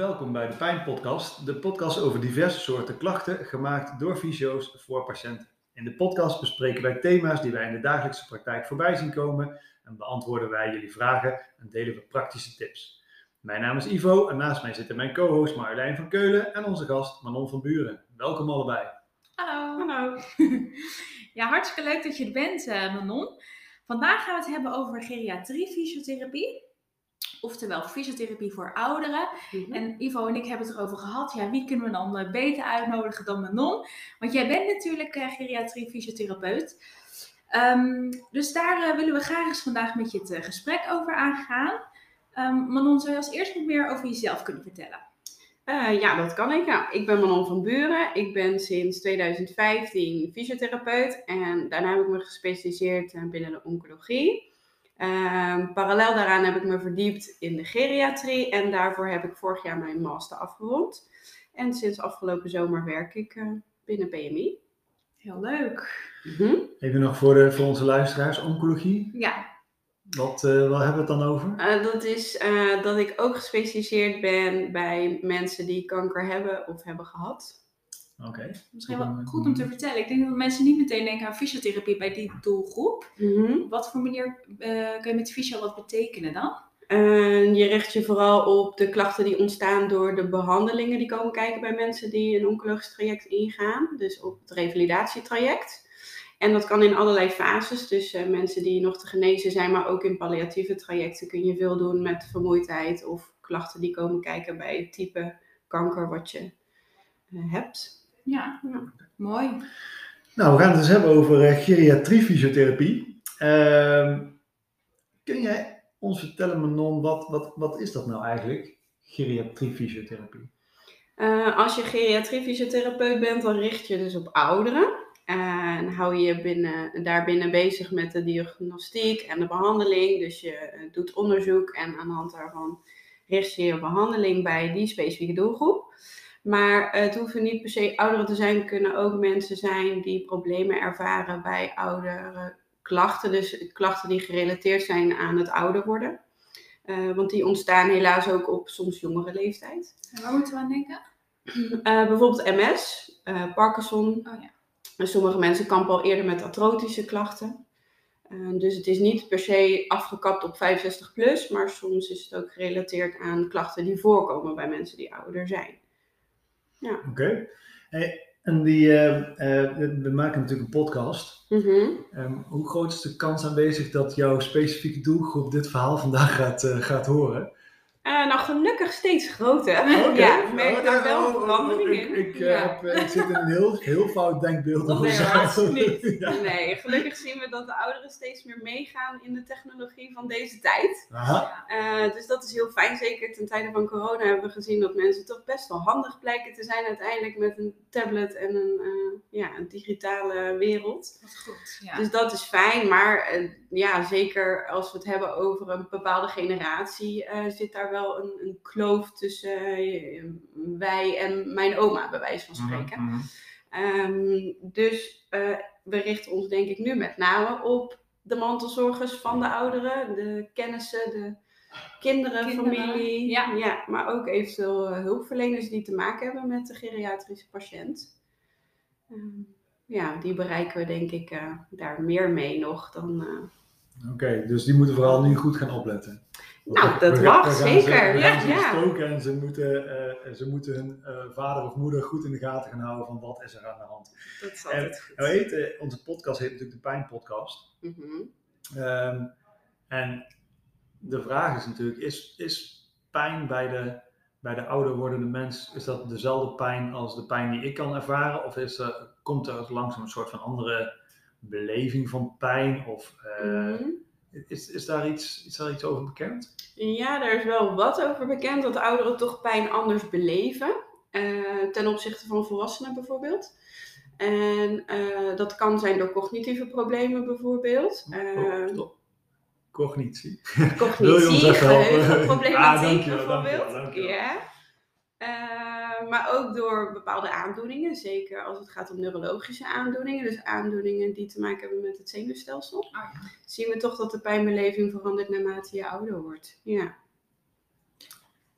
Welkom bij de Pijnpodcast, de podcast over diverse soorten klachten gemaakt door fysio's voor patiënten. In de podcast bespreken wij thema's die wij in de dagelijkse praktijk voorbij zien komen en beantwoorden wij jullie vragen en delen we praktische tips. Mijn naam is Ivo en naast mij zitten mijn co-host Marjolein van Keulen en onze gast Manon van Buren. Welkom allebei. Hallo. Hallo. Ja, hartstikke leuk dat je er bent, eh, Manon. Vandaag gaan we het hebben over geriatrie-fysiotherapie. Oftewel fysiotherapie voor ouderen. Mhm. En Ivo en ik hebben het erover gehad. Ja, wie kunnen we dan eh, beter uitnodigen dan Manon? Want jij bent natuurlijk eh, geriatrie-fysiotherapeut. Ehm, dus daar eh, willen we graag eens vandaag met je het gesprek over aangaan. Ehm, Manon, zou je als eerst wat meer over jezelf kunnen vertellen? Ja, dat kan ik. Nou, ik ben Manon van Buren. Ik ben sinds 2015 fysiotherapeut en daarna heb ik me gespecialiseerd binnen de oncologie. Ehm, parallel daaraan heb ik me verdiept in de geriatrie en daarvoor heb ik vorig jaar mijn master afgerond. En sinds afgelopen zomer werk ik eh, binnen PMI. Heel leuk. Mhm. Even nog voor, de, voor onze luisteraars, oncologie. Ja, Wat, eh, wat hebben we het dan over? Eh, dat is eh, dat ik ook gespecialiseerd ben bij mensen die kanker hebben of hebben gehad. Oké. misschien wel goed om te vertellen. Ik denk dat mensen niet meteen denken aan fysiotherapie bij die doelgroep. Mhm. Op wat voor manier eh, kun je met fysio wat betekenen dan? En je richt je vooral op de klachten die ontstaan door de behandelingen die komen kijken bij mensen die een oncologisch traject ingaan. Dus op het revalidatietraject. En dat kan in allerlei fases. Dus eh, mensen die nog te genezen zijn, maar ook in palliatieve trajecten kun je veel doen met vermoeidheid of klachten die komen kijken bij het type kanker wat je eh, hebt. Ja, Ja. mooi. Nou, we gaan het dus hebben over eh, geriatrie-fysiotherapie. Ehm, kun jij ons vertellen, Manon, wat, wat, wat is dat nou eigenlijk? Geriatrie-fysiotherapie. Eh, als je geriatrie-fysiotherapeut bent, dan richt je dus op ouderen. En hou je binnen, daarbinnen bezig met de diagnostiek en de behandeling. Dus je eh, doet onderzoek en aan de hand daarvan richt je je behandeling bij die specifieke doelgroep. Maar het hoeven niet per se ouderen te zijn. Kunnen ook mensen zijn die problemen ervaren bij oudere klachten. Dus klachten die gerelateerd zijn aan het ouder worden. Eh, want die ontstaan helaas ook op soms jongere leeftijd. En waar moeten we aan denken? Eh, bijvoorbeeld MS, eh, Parkinson. Oh ja. En sommige mensen kampen al eerder met artrotische klachten. Dus het is niet per se afgekapt op 65 plus, maar soms is het ook gerelateerd aan klachten die voorkomen bij mensen die ouder zijn. Oké. Hey, en die, eh, eh, we maken natuurlijk een podcast. Ehm, hoe groot is de kans aanwezig dat jouw specifieke doelgroep dit verhaal vandaag gaat, eh, gaat horen? Eh, nou, gelukkig steeds groter. Oké. Ja, ik merk Oh, daar oh, wel oh, oh, verandering ik, in. Ik, eh, Ja. heb, eh, ik zit in een heel, heel fout denkbeeld over Nee, niet. Ja. Nee, gelukkig zien we dat de ouderen steeds meer meegaan in de technologie van deze tijd. Aha. Eh, dus dat is heel fijn. Zeker ten tijde van corona hebben we gezien dat mensen toch best wel handig blijken te zijn uiteindelijk met een tablet en een, eh, ja, een digitale wereld. Wat goed. Ja. Dus dat is fijn. Maar eh, ja, zeker als we het hebben over een bepaalde generatie, eh, zit daar wel een, een kloof tussen eh, wij en mijn oma, bij wijze van spreken. Mhm, mhm. Ehm, dus eh, we richten ons denk ik nu met name op de mantelzorgers van de ouderen, de kennissen, de kinderen, Kinderen, familie. ja. maar ook eventueel eh, hulpverleners die te maken hebben met de geriatrische patiënt. Ehm, ja, die bereiken we denk ik eh, daar meer mee nog dan... eh, Oké, dus die moeten vooral nu goed gaan opletten. Nou, dat We mag, gaan zeker. Ze, Ja, ja. en ze moeten, eh, ze moeten hun eh, vader of moeder goed in de gaten gaan houden van wat is er aan de hand. dat is En, altijd goed. nou heet, eh, onze podcast heet natuurlijk de Pijnpodcast. Mhm. Ehm, en de vraag is natuurlijk, is, is pijn bij de, bij de ouder wordende mens, is dat dezelfde pijn als de pijn die ik kan ervaren? Of is er, komt er langzaam een soort van andere beleving van pijn? Of Mhm. Is, is, daar iets, is daar iets over bekend? Ja, daar is wel wat over bekend dat ouderen toch pijn anders beleven. eh, ten opzichte van volwassenen bijvoorbeeld. En eh, dat kan zijn door cognitieve problemen bijvoorbeeld. Eh, Oh, stop. Cognitie. cognitie, helpen? geheugenproblematiek Ah, bijvoorbeeld. dankjewel, dankjewel. Ja. Eh, maar ook door bepaalde aandoeningen, zeker als het gaat om neurologische aandoeningen, dus aandoeningen die te maken hebben met het zenuwstelsel, Oh ja. zien we toch dat de pijnbeleving verandert naarmate je ouder wordt. Ja.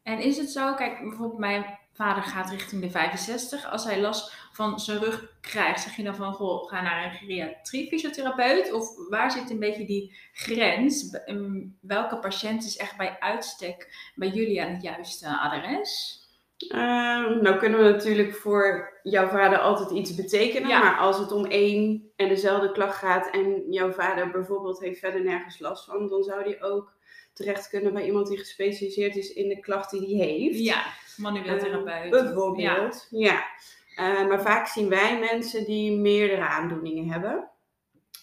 En is het zo, kijk, bijvoorbeeld mijn vader gaat richting de 65. Als hij last van zijn rug krijgt, zeg je dan van, goh, ga naar een geriatriefysiotherapeut? Of waar zit een beetje die grens? Em, Welke patiënt is echt bij uitstek bij jullie aan het juiste adres? Ehm, nou kunnen we natuurlijk voor jouw vader altijd iets betekenen. Ja. Maar als het om één en dezelfde klacht gaat en jouw vader bijvoorbeeld heeft verder nergens last van, dan zou die ook terecht kunnen bij iemand die gespecialiseerd is in de klacht die hij heeft. Ja, manueel Eh, therapeut. bijvoorbeeld, ja. Eh, maar vaak zien wij mensen die meerdere aandoeningen hebben.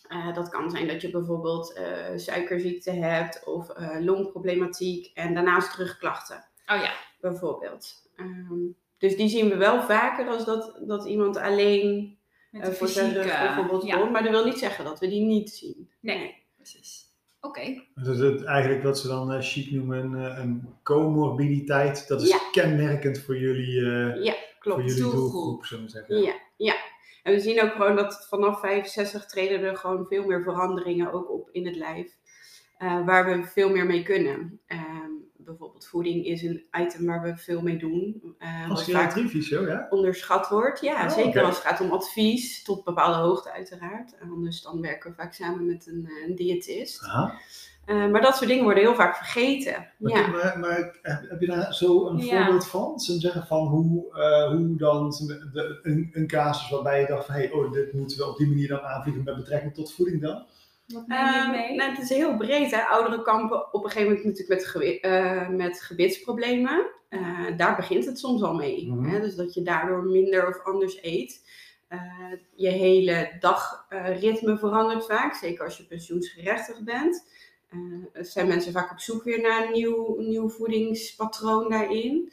Eh, dat kan zijn dat je bijvoorbeeld eh, suikerziekte hebt of eh, longproblematiek en daarnaast terugklachten Oh ja, bijvoorbeeld. Ehm, dus die zien we wel vaker als dat, dat iemand alleen met eh, voor zijn rug bijvoorbeeld ja, komt. Maar dat wil niet zeggen dat we die niet zien. nee, precies. Oké, Dus het, eigenlijk wat ze dan eh, chic noemen een, eh, een comorbiditeit. Dat is Ja. kenmerkend voor jullie, eh, Ja, voor klopt. jullie Doelgroep. doelgroep, zullen we zeggen. Ja, ja. En we zien ook gewoon dat vanaf 65 treden er gewoon veel meer veranderingen ook op in het lijf. eh, waar we veel meer mee kunnen. Ehm, bijvoorbeeld voeding is een item waar we veel mee doen. eh, Als vaak geriatriefysio, ja? onderschat wordt. Ja, Oh, zeker als het gaat om advies, tot bepaalde hoogte uiteraard. Anders dan werken we vaak samen met een, eh, een diëtist. Eh, maar dat soort dingen worden heel vaak vergeten. Maar, Ja. maar, maar heb, je daar zo een Ja. voorbeeld van? We zeggen van hoe, hoe dan de, een, een casus waarbij je dacht van hey, oh, dit moeten we op die manier dan aanvliegen met betrekking tot voeding dan? Wat Ehm, mee? nou, het is heel breed. Hè? Ouderen kampen op een gegeven moment natuurlijk met, gewi- eh, met gebitsproblemen. Eh, daar begint het soms al mee. Mhm. Hè? Dus dat je daardoor minder of anders eet. Eh, je hele dagritme verandert vaak, zeker als je pensioensgerechtigd bent. Zijn mensen vaak op zoek weer naar een nieuw, nieuw voedingspatroon daarin.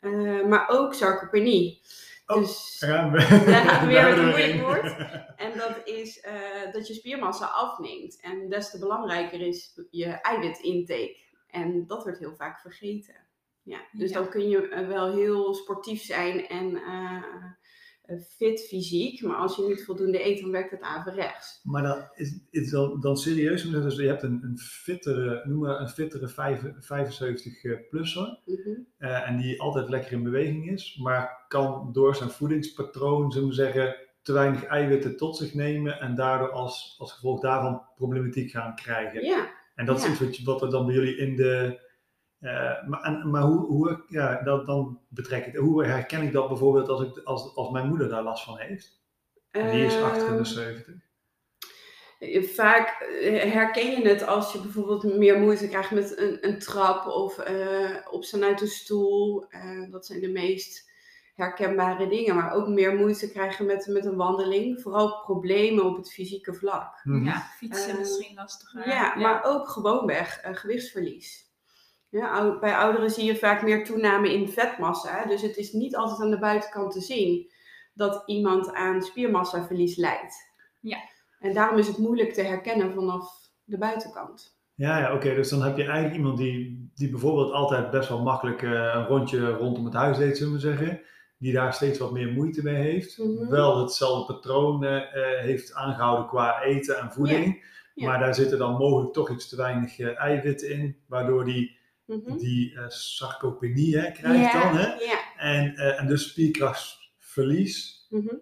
Eh, maar ook sarcopenie. Oh, Dus, Ja, Daar gaat weer daar een moeilijk en dat is eh, dat je spiermassa afneemt. En des te belangrijker is je eiwitintake. En dat wordt heel vaak vergeten. Ja, dus Ja. dan kun je eh, wel heel sportief zijn en eh, fit fysiek. Maar als je niet voldoende eet, dan werkt het averechts. Maar dan is, is dan, dan serieus, dus je hebt een, een fittere, noem maar een fittere 75-plusser. Mhm. eh, en die altijd lekker in beweging is, maar kan door zijn voedingspatroon, zullen we zeggen, te weinig eiwitten tot zich nemen en daardoor als, als gevolg daarvan problematiek gaan krijgen. Ja, En dat is iets wat, wat er dan bij jullie in de. Eh, maar en, maar hoe, hoe, ja, dat, dan betrek ik, hoe herken ik dat bijvoorbeeld als, ik, als, als mijn moeder daar last van heeft? En die is Ehm, 78. Vaak eh, herken je het als je bijvoorbeeld meer moeite krijgt met een, een trap of eh, opstaan uit de stoel. Eh, dat zijn de meest herkenbare dingen. Maar ook meer moeite krijgen met, met een wandeling. Vooral problemen op het fysieke vlak. Mhm. Ja, fietsen Eh, misschien lastiger. Ja, maar ook gewoonweg eh, gewichtsverlies. Ja, bij ouderen zie je vaak meer toename in vetmassa. Dus het is niet altijd aan de buitenkant te zien dat iemand aan spiermassaverlies lijdt. Ja. En daarom is het moeilijk te herkennen vanaf de buitenkant. Ja, ja oké. Dus dan heb je eigenlijk iemand die, die bijvoorbeeld altijd best wel makkelijk eh, een rondje rondom het huis deed, zullen we zeggen. Die daar steeds wat meer moeite mee heeft. Mhm. Wel hetzelfde patroon eh, eh, heeft aangehouden qua eten en voeding. Ja. Maar daar zitten dan mogelijk toch iets te weinig eh, eiwitten in. Waardoor die, Mhm. die eh sarcopenie hè, krijgt ja, dan. Hè? Ja. En, eh, en dus spierkrachtverlies. Mhm.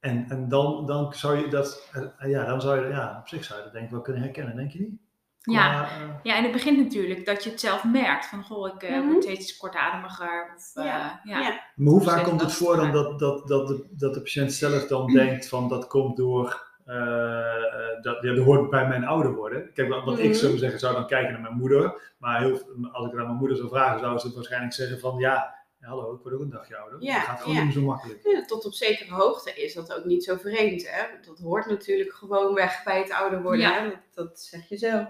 En, en dan, dan zou je dat, eh, ja, dan zou je, ja, op zich zou je dat denk ik wel kunnen herkennen, denk je niet? Ja. Qua, Ja, en het begint natuurlijk dat je het zelf merkt. Van, goh, ik eh, Mhm. word steeds kortademiger. Of, eh, Ja, ja. ja. maar hoe vaak komt dat het voor dan dat, dat, dat, de, dat de patiënt zelf dan denkt van dat komt door, dat, ja, dat hoort bij mijn ouder worden. Kijk, wat, wat ik Mhm. zou zeggen, zou dan kijken naar mijn moeder. Maar heel, als ik naar mijn moeder zou vragen, zou ze waarschijnlijk zeggen van ja, hallo, ik word ook een dagje ouder. Ja, dat gaat gewoon ja. niet meer zo makkelijk. Ja, tot op zekere hoogte is dat ook niet zo vreemd. Hè? Dat hoort natuurlijk gewoon weg bij het ouder worden. Ja. Hè? Dat, dat zeg je zelf.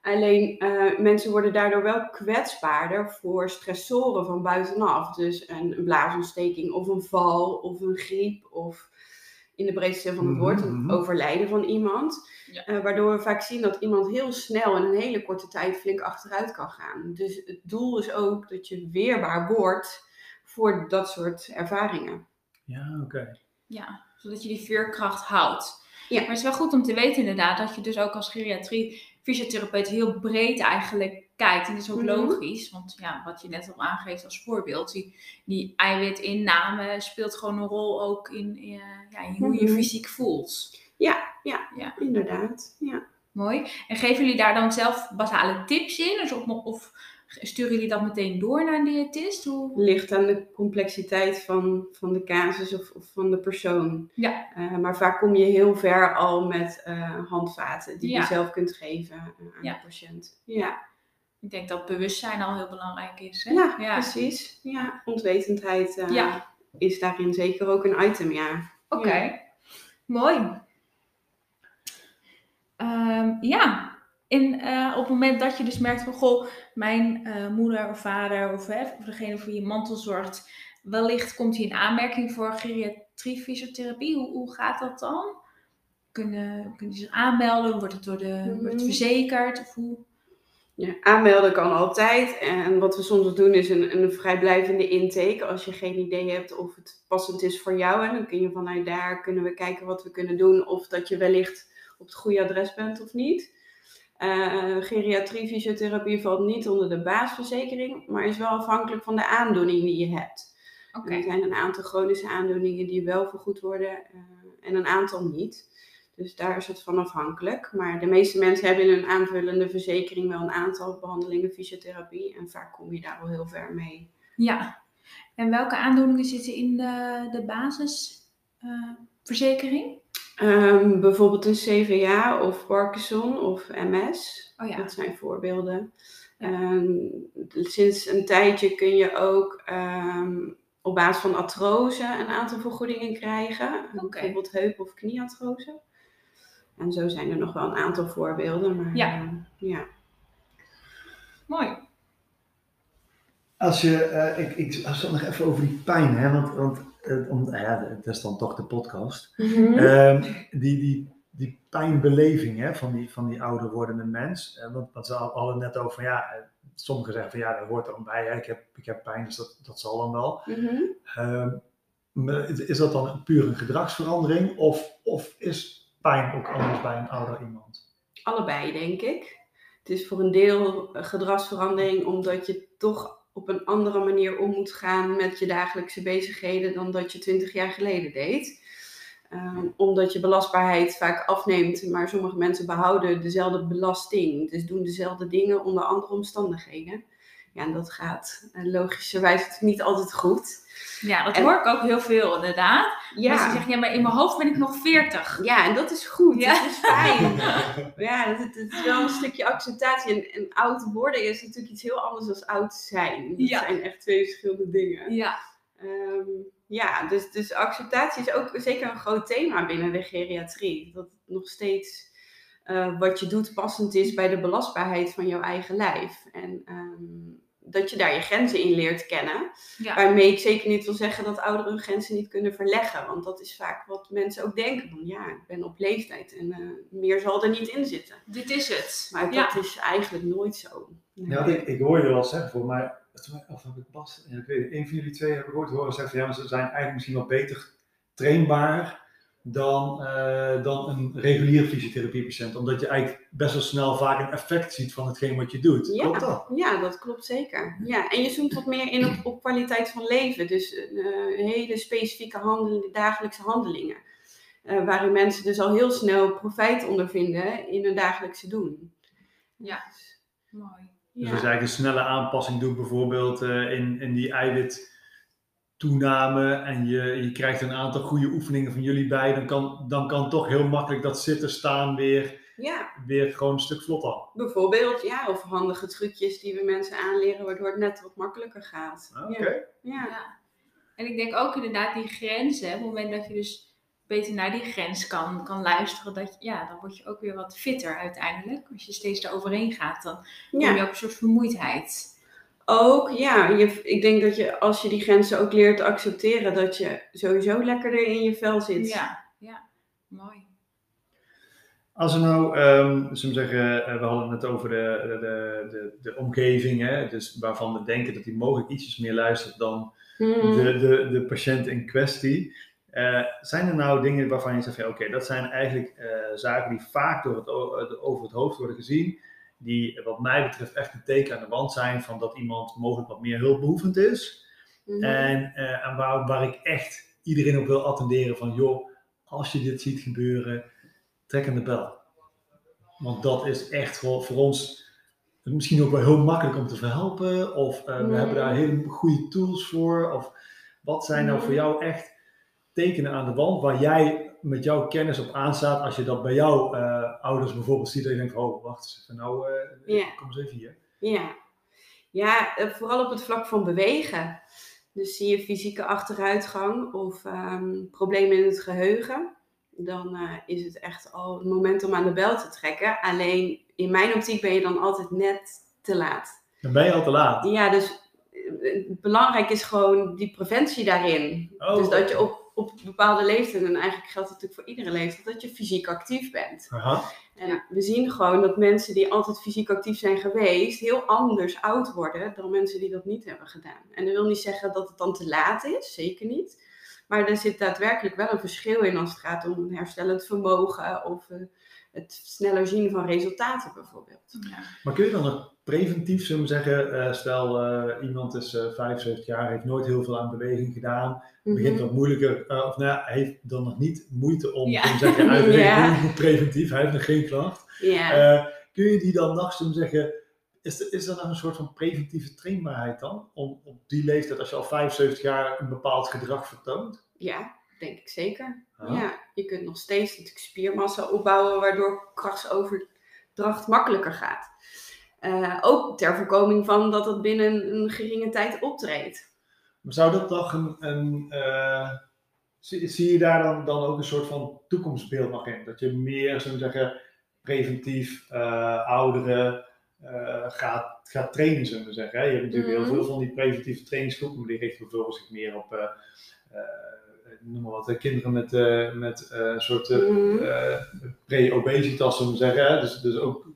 Alleen eh, mensen worden daardoor wel kwetsbaarder voor stressoren van buitenaf. Dus een, een blaasontsteking of een val of een griep of in de breedste zin van het woord een Mhm. overlijden van iemand. Ja. Eh, waardoor we vaak zien dat iemand heel snel in een hele korte tijd flink achteruit kan gaan. Dus het doel is ook dat je weerbaar wordt voor dat soort ervaringen. Ja, oké. Ja, zodat je die veerkracht houdt. Ja. Maar het is wel goed om te weten inderdaad dat je dus ook als geriatrie fysiotherapeut heel breed eigenlijk kijkt. En dat is ook Mhm. logisch, want ja, wat je net al aangeeft als voorbeeld, die, die eiwitinname speelt gewoon een rol ook in, eh, ja, in hoe je Mhm. fysiek voelt. Inderdaad. Ja. Mooi. En geven jullie daar dan zelf basale tips in? Dus of, of sturen jullie dat meteen door naar een diëtist? Hoe... ligt aan de complexiteit van, van de casus of, of van de persoon. Ja. Eh, maar vaak kom je heel ver al met eh, handvaten die Ja. je zelf kunt geven aan Ja. de patiënt. Ja. Ik denk dat bewustzijn al heel belangrijk is. Hè? Ja, ja. precies. Ja, onwetendheid eh, Ja. is daarin zeker ook een item, ja. Oké, Ja. mooi. Ehm, ja, en eh, op het moment dat je dus merkt van, goh, mijn eh, moeder of vader of, hè, of degene voor je mantel zorgt, wellicht komt hij in aanmerking voor geriatrie fysiotherapie. Hoe, hoe gaat dat dan? Kunnen, kunnen die zich aanmelden? Wordt het, door de, wordt het Mhm. verzekerd? Of hoe? Ja, aanmelden kan altijd. En wat we soms doen is een, een vrijblijvende intake. Als je geen idee hebt of het passend is voor jou. En dan kun je vanuit daar kunnen we kijken wat we kunnen doen. Of dat je wellicht op het goede adres bent of niet. Eh geriatrie fysiotherapie valt niet onder de baasverzekering. Maar is wel afhankelijk van de aandoening die je hebt. Oké, Er zijn een aantal chronische aandoeningen die wel vergoed worden eh, en een aantal niet. Dus daar is het van afhankelijk. Maar de meeste mensen hebben in hun aanvullende verzekering wel een aantal behandelingen fysiotherapie. En vaak kom je daar al heel ver mee. ja. En welke aandoeningen zitten in de, de basisverzekering? Ehm, bijvoorbeeld een CVA of Parkinson of MS. oh ja, Dat zijn voorbeelden. Ja. Ehm, sinds een tijdje kun je ook ehm, op basis van artrose een aantal vergoedingen krijgen. Bijvoorbeeld heup- of knieartrose. En zo zijn er nog wel een aantal voorbeelden. Maar, Ja. ehm, ja. mooi. Als je, eh, ik, ik als we nog even over die pijn, hè, want, want eh, om, nou ja, dat is dan toch de podcast. Ehm, die, die, die pijnbeleving hè, van, die, van die ouder wordende mens. Eh, want, want ze hadden net over van ja, eh, sommigen zeggen van ja, dat hoort er dan bij. Hè. Ik, heb, ik heb pijn, dus dat, dat zal dan wel. Mhm. Ehm, is dat dan puur een gedragsverandering of, of is pijn ook anders bij een ouder iemand? Allebei, denk ik. Het is voor een deel een gedragsverandering omdat je toch op een andere manier om moet gaan met je dagelijkse bezigheden dan dat je twintig jaar geleden deed. Ehm, omdat je belastbaarheid vaak afneemt, maar sommige mensen behouden dezelfde belasting. Dus doen dezelfde dingen onder andere omstandigheden. Ja, en dat gaat eh, logischerwijs niet altijd goed. Ja, dat En- hoor ik ook heel veel inderdaad. Mensen Ja, zeggen, ja, maar in mijn hoofd ben ik nog 40. ja en dat is goed. Ja. Dat is fijn. Ja, het is wel een stukje acceptatie. En, en oud worden is natuurlijk iets heel anders dan oud zijn. Dat Ja. zijn echt twee verschillende dingen. Ja, Ehm, ja, dus, dus acceptatie is ook zeker een groot thema binnen de geriatrie. Dat het nog steeds eh, wat je doet passend is bij de belastbaarheid van jouw eigen lijf. En ehm, dat je daar je grenzen in leert kennen. ja. Waarmee ik zeker niet wil zeggen dat ouderen hun grenzen niet kunnen verleggen. Want dat is vaak wat mensen ook denken. Van ja, ik ben op leeftijd en eh, meer zal er niet in zitten. dit is het. Maar ja. dat is eigenlijk nooit zo. Ja, ik, ik hoor je wel zeggen, voor mij, of heb ik ja, ik weet het, een van jullie twee heb ik ooit horen zeggen ja, maar ze zijn eigenlijk misschien wel beter trainbaar dan, eh, dan een reguliere fysiotherapiepatiënt. Omdat je eigenlijk best wel snel vaak een effect ziet van hetgeen wat je doet. Ja. Klopt dat? Ja, dat klopt zeker. Ja, en je zoomt wat meer in op, op kwaliteit van leven. Dus eh, hele specifieke handelingen, dagelijkse handelingen. Eh, waarin mensen dus al heel snel profijt ondervinden in hun dagelijkse doen. Ja. Dus, Mooi. Dus ja. als je eigenlijk een snelle aanpassing doet, bijvoorbeeld eh, in, in die eiwittoename en je, je krijgt een aantal goede oefeningen van jullie bij, dan kan, dan kan toch heel makkelijk dat zitten staan weer, ja, weer gewoon een stuk vlotter. bijvoorbeeld. Ja, of handige trucjes die we mensen aanleren, waardoor het net wat makkelijker gaat. Oké. Ja. Ja. Ja. En ik denk ook inderdaad die grenzen. Op het moment dat je dus beter naar die grens kan, kan luisteren, dat, je- ja, dan word je ook weer wat fitter uiteindelijk. Als je steeds daaroverheen gaat, dan kom Ja. je ook een soort vermoeidheid. Ook, ja. Je, ik denk dat je, als je die grenzen ook leert te accepteren, dat je sowieso lekkerder in je vel zit. Ja, ja. Mooi. Als we nou, ehm zullen we zeggen, eh, we hadden het over de, de, de, de, de omgeving, hè, dus waarvan we denken dat die mogelijk ietsjes meer luistert dan Hmm. de, de, de patiënt in kwestie. Eh, zijn er nou dingen waarvan je zegt, oké, dat zijn eigenlijk eh, zaken die vaak door het, over het hoofd worden gezien, die wat mij betreft echt een teken aan de wand zijn van dat iemand mogelijk wat meer hulpbehoevend is. Mhm. En, eh, en waar, waar ik echt iedereen op wil attenderen van, joh, als je dit ziet gebeuren, trek aan de bel. Want dat is echt wel voor ons misschien ook wel heel makkelijk om te verhelpen. Of eh, we hebben daar hele goede tools voor. Of wat zijn nou voor jou echt tekenen aan de wand waar jij met jouw kennis op aanstaat als je dat bij jouw eh, ouders bijvoorbeeld ziet. Dat je denkt oh, wacht eens even, nou, eh, kom eens even hier. Ja, ja eh, vooral op het vlak van bewegen. Dus zie je fysieke achteruitgang of ehm, problemen in het geheugen, dan is het echt al het moment om aan de bel te trekken. Alleen in mijn optiek ben je dan altijd net te laat. Dan ben je al te laat. Ja, dus belangrijk is gewoon die preventie daarin. Oh. Dus dat je op, op bepaalde leeftijden, en eigenlijk geldt het natuurlijk voor iedere leeftijd, dat je fysiek actief bent. Aha. En we zien gewoon dat mensen die altijd fysiek actief zijn geweest, heel anders oud worden dan mensen die dat niet hebben gedaan. En dat wil niet zeggen dat het dan te laat is, zeker niet. Maar er zit daadwerkelijk wel een verschil in als het gaat om herstellend vermogen of eh, het sneller zien van resultaten bijvoorbeeld. Ja. Maar kun je dan nog preventief, zullen we zeggen, eh, stel eh, iemand is eh 75 jaar, heeft nooit heel veel aan beweging gedaan, begint Mhm. wat moeilijker, of nou heeft dan nog niet moeite om Ja. te zeggen, uit Ja. preventief, hij heeft nog geen klacht. Ja. Kun je die dan nog, zullen we zeggen, is er, is er nog een soort van preventieve trainbaarheid dan? Om op die leeftijd, als je al 75 jaar een bepaald gedrag vertoont? ja, denk ik zeker. Ah. Ja, je kunt nog steeds natuurlijk spiermassa opbouwen, waardoor krachtsoverdracht makkelijker gaat. Eh, ook ter voorkoming van dat het binnen een geringe tijd optreedt. Maar zou dat toch een, een eh, zie, zie je daar dan, dan ook een soort van toekomstbeeld nog in? Dat je meer, zullen we zeggen, preventief eh, ouderen gaat, gaat trainen, zullen we zeggen. Hè? Je hebt natuurlijk Mhm. heel veel van die preventieve trainingsgroepen, maar die richten bijvoorbeeld zich meer op, noem maar wat, kinderen met, met een soort Mhm. pre-obesitas, zullen we zeggen. Hè? Dus, dus ook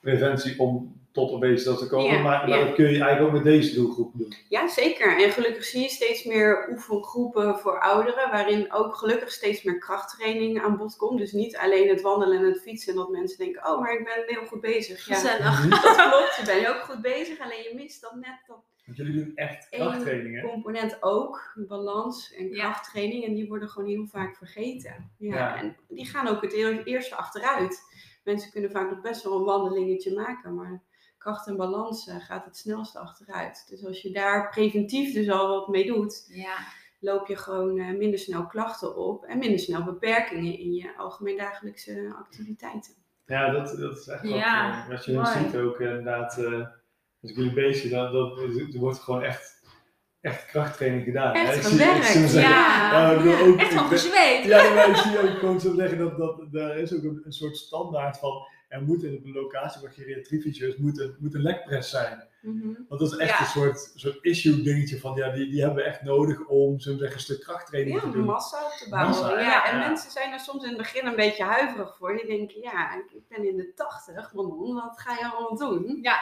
preventie om tot obesitas te komen. Ja, maar, maar ja. dat kun je eigenlijk ook met deze doelgroep doen. Ja, zeker. En gelukkig zie je steeds meer oefengroepen voor ouderen, waarin ook gelukkig steeds meer krachttraining aan bod komt. Dus niet alleen het wandelen en het fietsen, en dat mensen denken, oh, maar ik ben heel goed bezig. Ja, Gezellig. Dat klopt, je bent ook goed bezig, alleen je mist dan net dat Want jullie doen echt Eén krachttrainingen. component ook, balans en Ja. krachttraining. En die worden gewoon heel vaak vergeten. Ja, Ja. En die gaan ook het eer- eerste achteruit. Mensen kunnen vaak nog best wel een wandelingetje maken, maar kracht en balans eh, gaat het snelste achteruit. Dus als je daar preventief dus al wat mee doet, Ja. loop je gewoon eh, minder snel klachten op en minder snel beperkingen in je algemeen dagelijkse activiteiten. Ja, dat, dat is echt wat, Ja, eh, wat je mooi. ziet ook eh, inderdaad. eh, als ik jullie bezig dan, dan er wordt gewoon echt, echt krachttraining gedaan. hè. Echt gewerkt, zeggen, ja. ja, ook- Echt van gezweet. Ja, maar ik zie ook gewoon zo zeggen dat, dat daar is ook een, een soort standaard van. Er moet in de locatie waar geriatriefysio's moet een, moet een lekpress zijn. Want dat is echt Ja. een soort, soort issue dingetje van ja, die, die hebben we echt nodig om zo'n zeggen, een stuk krachttraining Ja, te om doen. massa op te bouwen. Massa, ja, ja, en ja. mensen zijn er soms in het begin een beetje huiverig voor. Die denken, ja, ik- ben in de tachtig, Manon, wat ga je allemaal doen? Ja.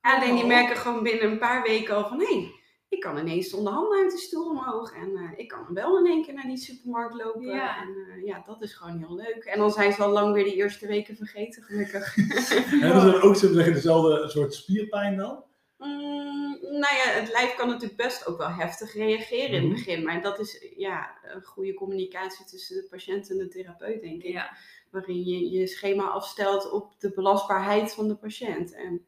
Alleen die Oh. merken gewoon binnen een paar weken al van, hé, hey, ik kan ineens zonder handen uit de stoel omhoog. En eh, ik kan wel in één keer naar die supermarkt lopen. Ja. En eh, ja, dat is gewoon heel leuk. En dan zijn ze al lang weer die eerste weken vergeten, gelukkig. Hebben ze dan ook zo zeggen, dezelfde soort spierpijn dan? Mm, nou ja, het lijf kan natuurlijk best ook wel heftig reageren in Mhm. het begin. Maar dat is ja, een goede communicatie tussen de patiënt en de therapeut, denk ik. Ja. Waarin je je schema afstelt op de belastbaarheid van de patiënt. En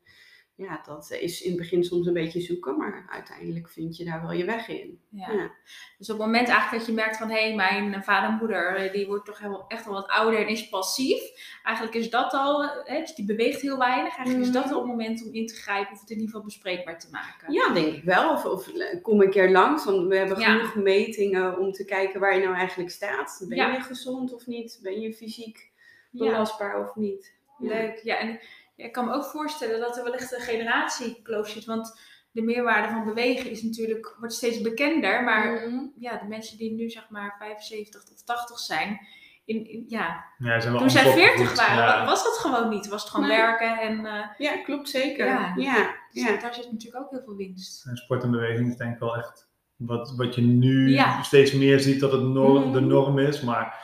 ja, dat is in het begin soms een beetje zoeken, maar uiteindelijk vind je daar wel je weg in. Ja. Ja. Dus op het moment eigenlijk dat je merkt van, hé, hey, mijn vader en moeder, eh, die wordt toch echt wel wat ouder en is passief. Eigenlijk is dat al, hè, dus die beweegt heel weinig. Eigenlijk is dat Mhm. al het moment om in te grijpen of het in ieder geval bespreekbaar te maken. Ja, denk ik wel. Of, of eh, kom een keer langs, want we hebben Ja. genoeg metingen om te kijken waar je nou eigenlijk staat. Ben Ja. je gezond of niet? Ben je fysiek belastbaar of niet? Leuk. Ja, en ik kan me ook voorstellen dat er wellicht een generatiekloof zit. Want de meerwaarde van bewegen is natuurlijk, wordt steeds bekender. Maar Mhm. ja, de mensen die nu zeg maar 75 of 80 zijn, in, in- ja, Ja, zijn wel toen zij anders 40 opgevoed. waren, Ja. was dat gewoon niet. Was het gewoon Nee. werken en eh, Ja, klopt zeker. Ja. Ja, dus ja. daar zit natuurlijk ook heel veel winst. En sport en beweging is denk ik wel echt wat, wat je nu Ja. steeds meer ziet dat het norm, de Mhm. norm is. Maar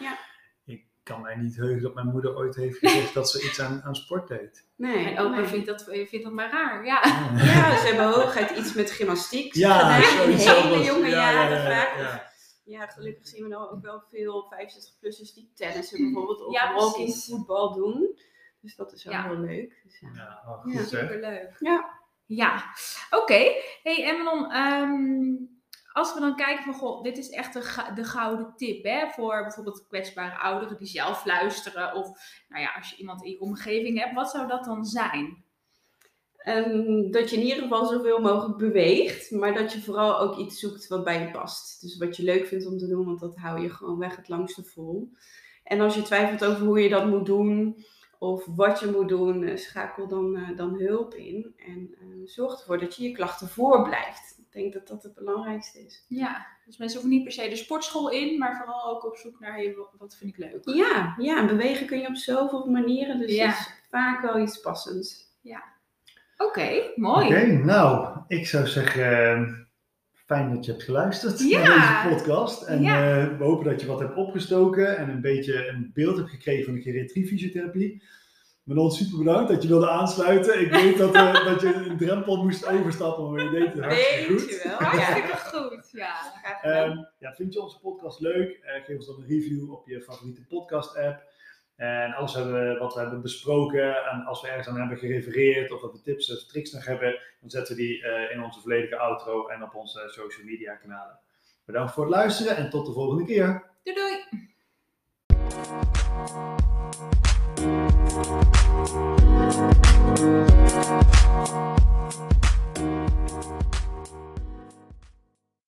kan mij niet heugen dat mijn moeder ooit heeft gezegd dat ze iets aan, aan sport deed. Nee. Mijn opa nee. vindt dat, vindt dat maar raar. Ja. Ja, ze hebben hooguit iets met gymnastiek Ja, gedaan. zoiets Hele jonge Ja, ja, jaren ja, vaak. ja. Ja, gelukkig zien we nou ook wel veel 65-plussers die tennissen bijvoorbeeld of Ja, walking precies. voetbal doen. Dus dat is wel Ja. heel leuk. Dus, ja. Ja, oh, goed Ja. Superleuk. Ja. Ja, oké. Hey Emmenon, ehm, als we dan kijken van, goh, dit is echt de, gouden tip, hè, voor bijvoorbeeld kwetsbare ouderen die zelf luisteren, of nou ja, als je iemand in je omgeving hebt, wat zou dat dan zijn? Ehm, dat je in ieder geval zoveel mogelijk beweegt, maar dat je vooral ook iets zoekt wat bij je past. Dus wat je leuk vindt om te doen, want dat hou je gewoon weg het langste vol. En als je twijfelt over hoe je dat moet doen of wat je moet doen, eh, schakel dan, eh, dan hulp in. En eh, zorg ervoor dat je je klachten voorblijft. Denk dat dat het belangrijkste is. Ja, dus mensen hoeven niet per se de sportschool in, maar vooral ook op zoek naar, hey, wat- vind ik leuk? Ja, ja, en bewegen kun je op zoveel manieren, dus Ja. dat is vaak wel iets passends. Oké, mooi. Oké, nou, ik zou zeggen, eh, fijn dat je hebt geluisterd Ja. naar deze podcast. En Ja. eh, we hopen dat je wat hebt opgestoken en een beetje een beeld hebt gekregen van de geriatriefysiotherapie. Manon, super bedankt dat je wilde aansluiten. Ik weet dat, eh, dat je een drempel moest overstappen, maar je deed het hartstikke goed. Weet je wel. Hartstikke goed, ja. Gedaan. Ehm, ja, vind je onze podcast leuk? Eh, geef ons dan een review op je favoriete podcast-app. En alles hebben wat we hebben besproken, en als we ergens aan hebben gerefereerd of dat we tips of tricks nog hebben, dan zetten we die eh, in onze volledige outro en op onze social media kanalen. Bedankt voor het luisteren en tot de volgende keer. Doei doei. Thank you.